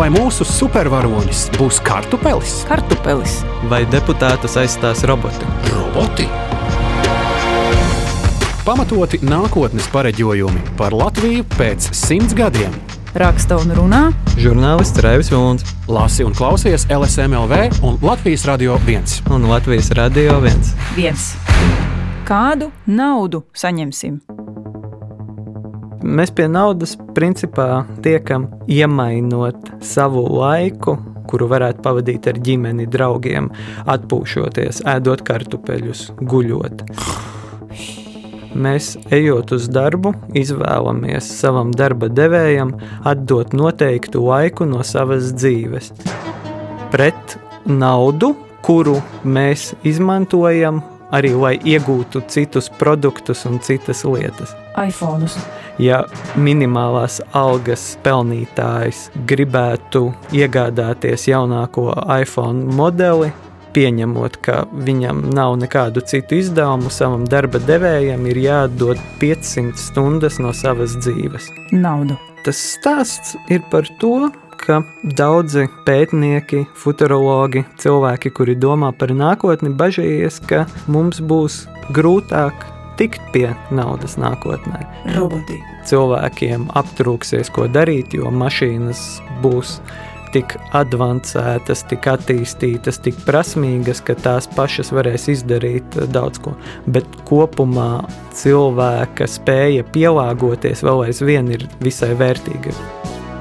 Vai mūsu supervaronis būs kartupelis? Kartupelis vai deputātus aizstās roboti? Roboti! Pamatoti nākotnes pareģojumi par Latviju pēc simts gadiem. raksta un runā Žurnālists Raivis Vilns Lasi un klausies LSMLV un Latvijas Radio 1. un Latvijas Radio 1. viens. Kādu naudu saņemsim? Mēs pie naudas principā tiekam iemainot savu laiku, kuru varētu pavadīt ar ģimeni, draugiem, atpūšoties, ēdot kartupeļus, guļot. Mēs, ejot uz darbu, izvēlamies savam darba devējam atdot noteiktu laiku no savas dzīves. Pret naudu, kuru mēs izmantojam arī, lai iegūtu citus produktus un citas lietas iPhone. ja minimālās algas pelnītājs gribētu iegādāties jaunāko iPhone modeli, pieņemot, ka viņam nav nekādu citu izdevumu, savam darba devējam ir jāatdod 500 stundas no savas dzīves. Naudu. Tas stāsts ir par to, ka daudzi pētnieki, futurologi, cilvēki, kuri domā par nākotni, bažījies, ka mums būs grūtāk tikt pie naudas nākotnē Roboti. cilvēkiem aptrūksies, ko darīt, jo mašīnas būs tik avansētas, tik attīstītas, tik prasmīgas, ka tās pašas varēs izdarīt eh, daudz ko. Bet kopumā cilvēka spēja pielāgoties vēl aizvien ir visai vērtīga.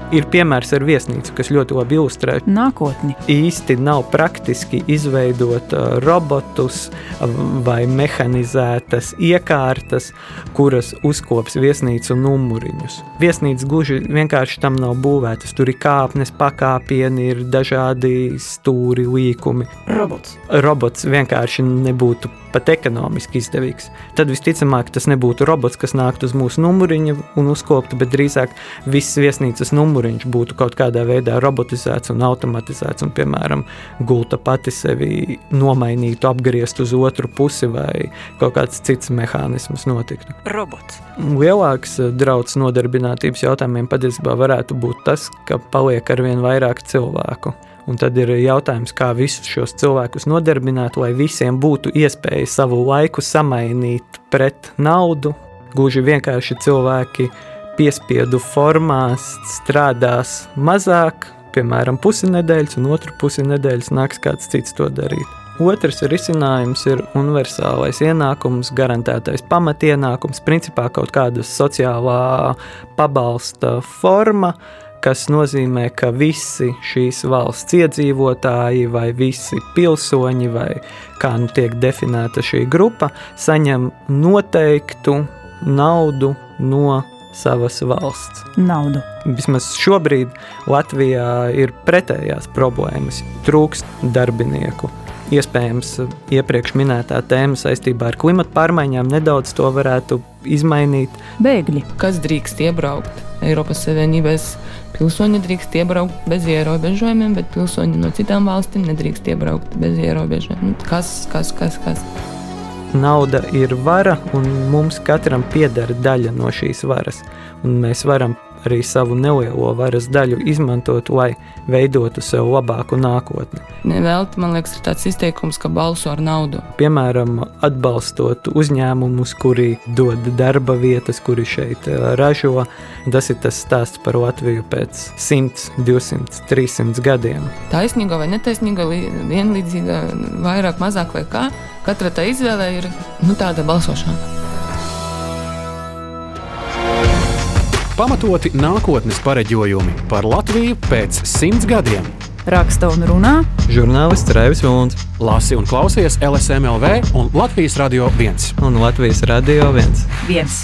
Ir piemērs ar viesnīcu, kas ļoti labi ilustrē Nākotni. īsti nav praktiski izveidot uh, robotus uh, vai mehanizētas iekārtas, kuras uzkops viesnīcu numuriņus. Viesnīca gluži vienkārši tam nav būvētas. Tur ir kāpnes, pakāpieni, ir dažādi stūri, līkumi. Robots. Robots vienkārši nebūtu pat ekonomiski izdevīgs. Tad visticamāk tas nebūtu robots, kas nāktu uz mūsu numuriņa un uzkoptu, bet drīzāk viss viesnīcas numuriņš būtu kaut kādā veidā robotizēts un automatizēts, un, piemēram, gulta pati sevi nomainītu, apgriezt uz otru pusi vai kaut kāds cits mehānisms notiktu. Robots. Lielāks eh, draudz nodarbinātības jautājumiem patiesībā varētu būt tas, ka paliek arvien vairāk cilvēku. Un tad ir jautājums, kā visus šos cilvēkus nodarbināt, lai visiem būtu iespēja savu laiku samainīt pret naudu. Gluži vienkārši cilvēki piespiedu formās strādās mazāk, piemēram, pusi nedēļas, un otru pusi nedēļas nāks kāds cits to darīt. Otrs risinājums ir universālais ienākums, garantētais pamatienākums, principā kaut kāda sociālā pabalsta forma, kas nozīmē, ka visi šīs valsts iedzīvotāji vai visi pilsoņi, vai kā nu tiek definēta šī grupa, saņem noteiktu naudu no savas valsts. Naudu. Vismaz šobrīd Latvijā ir pretējās problēmas. Trūkst darbinieku. Iespējams, iepriekš minētā tēma saistībā ar klimatu pārmaiņām nedaudz to varētu izmainīt. Bēgļi. kas drīkst iebraukt Eiropas Savienības. Pilsoņi drīkst iebraukt bez ierobežojumiem, bet pilsoņi no citām valstīm nedrīkst iebraukt bez ierobežojumiem. Nu, Kas, kas, kas, kas? Nauda ir vara, un mums katram pieder daļa no šīs varas. Un mēs varam arī savu nelielo varas daļu izmantot, lai veidotu sev labāku nākotni. Nevelti, man liekas, ir tāds izteikums, ka balso ar naudu. Piemēram, atbalstot uzņēmumus, kuri dod darba vietas, kuri šeit eh, ražo. Tas ir tas stāsts par Latviju pēc 100, 200, 300 gadiem. Taisnīga vai netaisnīga, vienlīdzīga, vairāk, mazāk vai kā. Katra tā izvēle ir nu, tāda balsošana. Pamatoti nākotnes pareģojumi par Latviju pēc simts gadiem. Raksta un runā Žurnālists Raivis Vilns Lasi un klausies LSMLV un Latvijas Radio 1. un Latvijas Radio 1. viens.